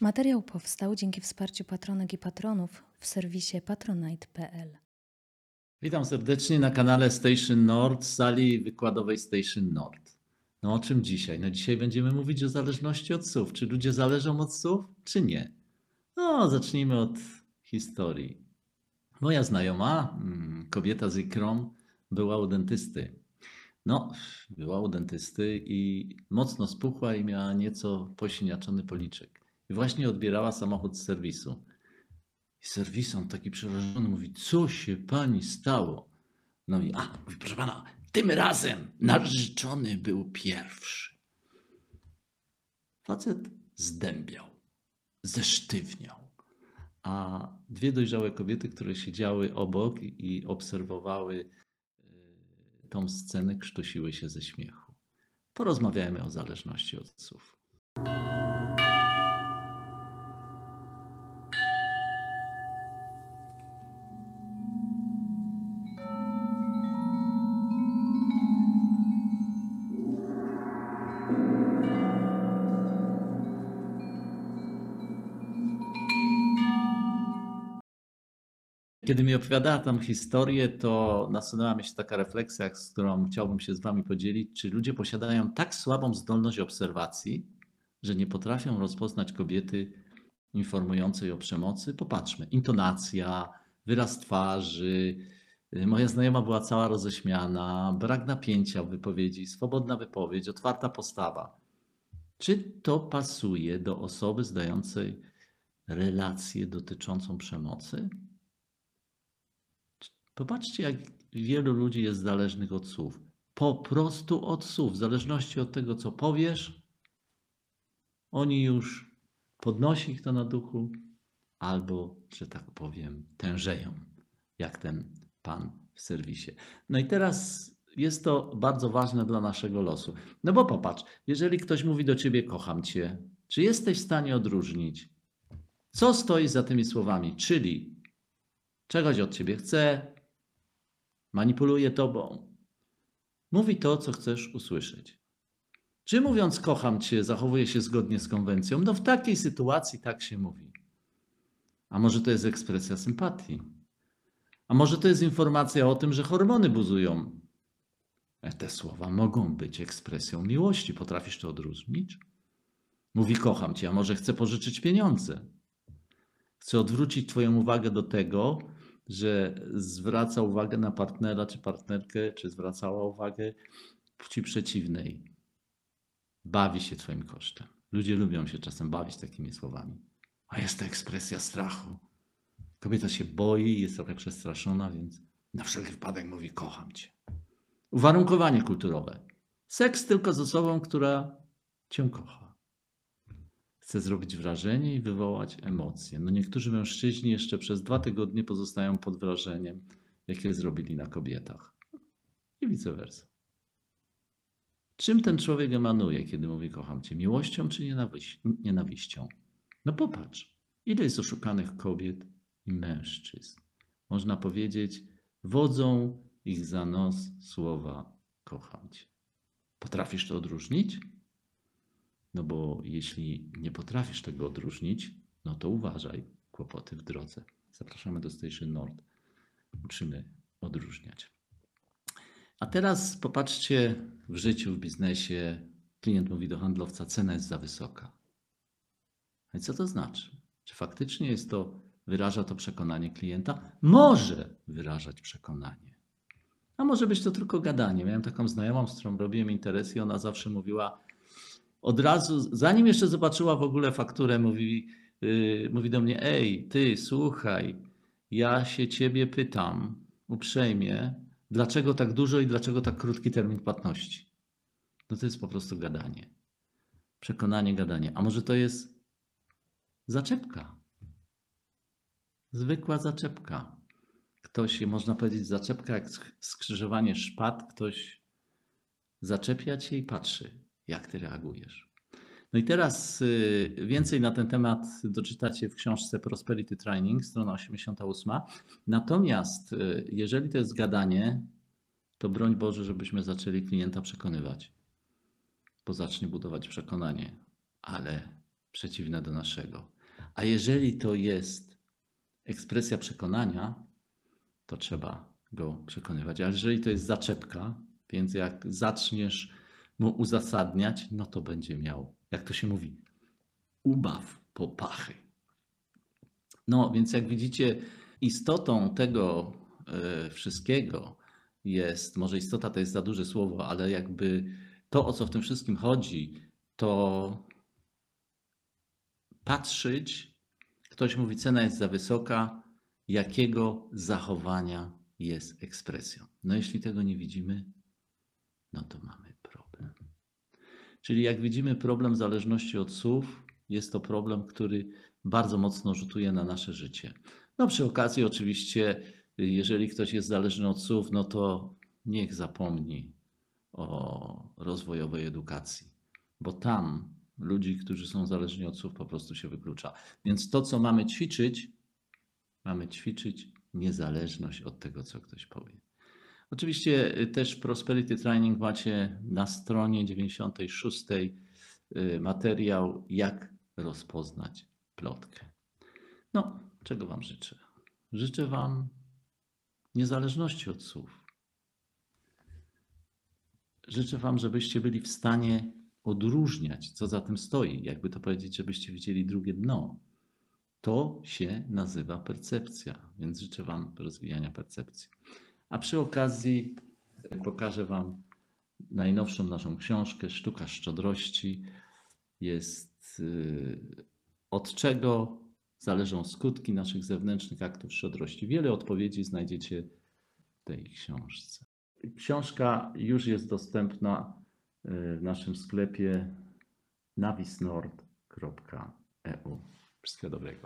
Materiał powstał dzięki wsparciu patronek i patronów w serwisie patronite.pl. Witam serdecznie na kanale Station Nord, sali wykładowej Station Nord. No o czym dzisiaj? No dzisiaj będziemy mówić o zależności od SUV. Czy ludzie zależą od SUV, czy nie? No, zacznijmy od historii. Moja znajoma, mm, kobieta z ikrą, była u dentysty. No, była u dentysty i mocno spuchła i miała nieco posiniaczony policzek. I właśnie odbierała samochód z serwisu. I serwisant taki przerażony mówi, co się pani stało? No i a, mówi, proszę pana, tym razem narzeczony był pierwszy. Facet zdębiał, zesztywniał, a dwie dojrzałe kobiety, które siedziały obok i obserwowały e, tą scenę, krztusiły się ze śmiechu. Porozmawiajmy o zależności od SUV. Kiedy mi opowiadała tam historię, to nasunęła mi się taka refleksja, z którą chciałbym się z Wami podzielić. Czy ludzie posiadają tak słabą zdolność obserwacji, że nie potrafią rozpoznać kobiety informującej o przemocy? Popatrzmy. Intonacja, wyraz twarzy. Moja znajoma była cała roześmiana, brak napięcia w wypowiedzi, swobodna wypowiedź, otwarta postawa. Czy to pasuje do osoby zdającej relację dotyczącą przemocy? Popatrzcie, jak wielu ludzi jest zależnych od słów. Po prostu od słów, w zależności od tego, co powiesz, oni już podnosi ich to na duchu, albo, że tak powiem, tężeją, jak ten pan w serwisie. No i teraz jest to bardzo ważne dla naszego losu. No bo popatrz, jeżeli ktoś mówi do ciebie, kocham cię, czy jesteś w stanie odróżnić, co stoi za tymi słowami? Czyli czegoś od ciebie chce, manipuluje tobą. Mówi to, co chcesz usłyszeć. Czy mówiąc kocham cię, zachowuje się zgodnie z konwencją? No w takiej sytuacji tak się mówi. A może to jest ekspresja sympatii? A może to jest informacja o tym, że hormony buzują? E, te słowa mogą być ekspresją miłości. Potrafisz to odróżnić? Mówi kocham cię, a może chce pożyczyć pieniądze? Chce odwrócić Twoją uwagę do tego, że zwraca uwagę na partnera czy partnerkę, czy zwracała uwagę płci przeciwnej. Bawi się Twoim kosztem. Ludzie lubią się czasem bawić takimi słowami. A jest to ekspresja strachu. Kobieta się boi, jest trochę przestraszona, więc na wszelki wypadek mówi: Kocham cię. Uwarunkowanie kulturowe. Seks tylko z osobą, która cię kocha. Chce zrobić wrażenie i wywołać emocje. No niektórzy mężczyźni jeszcze przez dwa tygodnie pozostają pod wrażeniem, jakie zrobili na kobietach. I vice versa. Czym ten człowiek emanuje, kiedy mówi kocham cię? Miłością czy nienawiścią? No popatrz, ile jest oszukanych kobiet i mężczyzn. Można powiedzieć, wodzą ich za nos słowa kocham cię. Potrafisz to odróżnić? No bo jeśli nie potrafisz tego odróżnić, no to uważaj, kłopoty w drodze. Zapraszamy do Station Nord. Uczymy odróżniać. A teraz popatrzcie w życiu, w biznesie. Klient mówi do handlowca, cena jest za wysoka. No I co to znaczy? Czy faktycznie jest to, wyraża to przekonanie klienta? Może wyrażać przekonanie. A może być to tylko gadanie. Miałem taką znajomą, z którą robiłem interes i ona zawsze mówiła, od razu, zanim jeszcze zobaczyła w ogóle fakturę, mówi, yy, mówi do mnie: Ej, ty, słuchaj, ja się ciebie pytam uprzejmie, dlaczego tak dużo i dlaczego tak krótki termin płatności? No to jest po prostu gadanie. Przekonanie, gadanie. A może to jest zaczepka? Zwykła zaczepka. Ktoś, można powiedzieć, zaczepka jak skrzyżowanie szpad, ktoś zaczepia cię i patrzy jak ty reagujesz. No i teraz y, więcej na ten temat doczytacie w książce Prosperity Training, strona 88. Natomiast y, jeżeli to jest gadanie, to broń Boże, żebyśmy zaczęli klienta przekonywać, bo zacznie budować przekonanie. Ale przeciwne do naszego. A jeżeli to jest ekspresja przekonania, to trzeba go przekonywać. A jeżeli to jest zaczepka, więc jak zaczniesz mu uzasadniać, no to będzie miał, jak to się mówi, ubaw popachy. No, więc jak widzicie, istotą tego e, wszystkiego jest, może istota to jest za duże słowo, ale jakby to, o co w tym wszystkim chodzi, to patrzeć, ktoś mówi, cena jest za wysoka, jakiego zachowania jest ekspresją. No, jeśli tego nie widzimy, no to mamy. Czyli jak widzimy problem zależności od słów, jest to problem, który bardzo mocno rzutuje na nasze życie. No przy okazji oczywiście, jeżeli ktoś jest zależny od słów, no to niech zapomni o rozwojowej edukacji, bo tam ludzi, którzy są zależni od słów, po prostu się wyklucza. Więc to, co mamy ćwiczyć, mamy ćwiczyć niezależność od tego, co ktoś powie. Oczywiście y, też Prosperity Training macie na stronie 96 y, materiał, jak rozpoznać plotkę. No, czego Wam życzę? Życzę Wam niezależności od słów. Życzę Wam, żebyście byli w stanie odróżniać, co za tym stoi, jakby to powiedzieć, żebyście widzieli drugie dno. To się nazywa percepcja, więc życzę Wam rozwijania percepcji. A przy okazji pokażę Wam najnowszą naszą książkę Sztuka Szczodrości. Jest y, od czego zależą skutki naszych zewnętrznych aktów szczodrości. Wiele odpowiedzi znajdziecie w tej książce. Książka już jest dostępna y, w naszym sklepie navisnord.eu. Wszystkiego dobrego.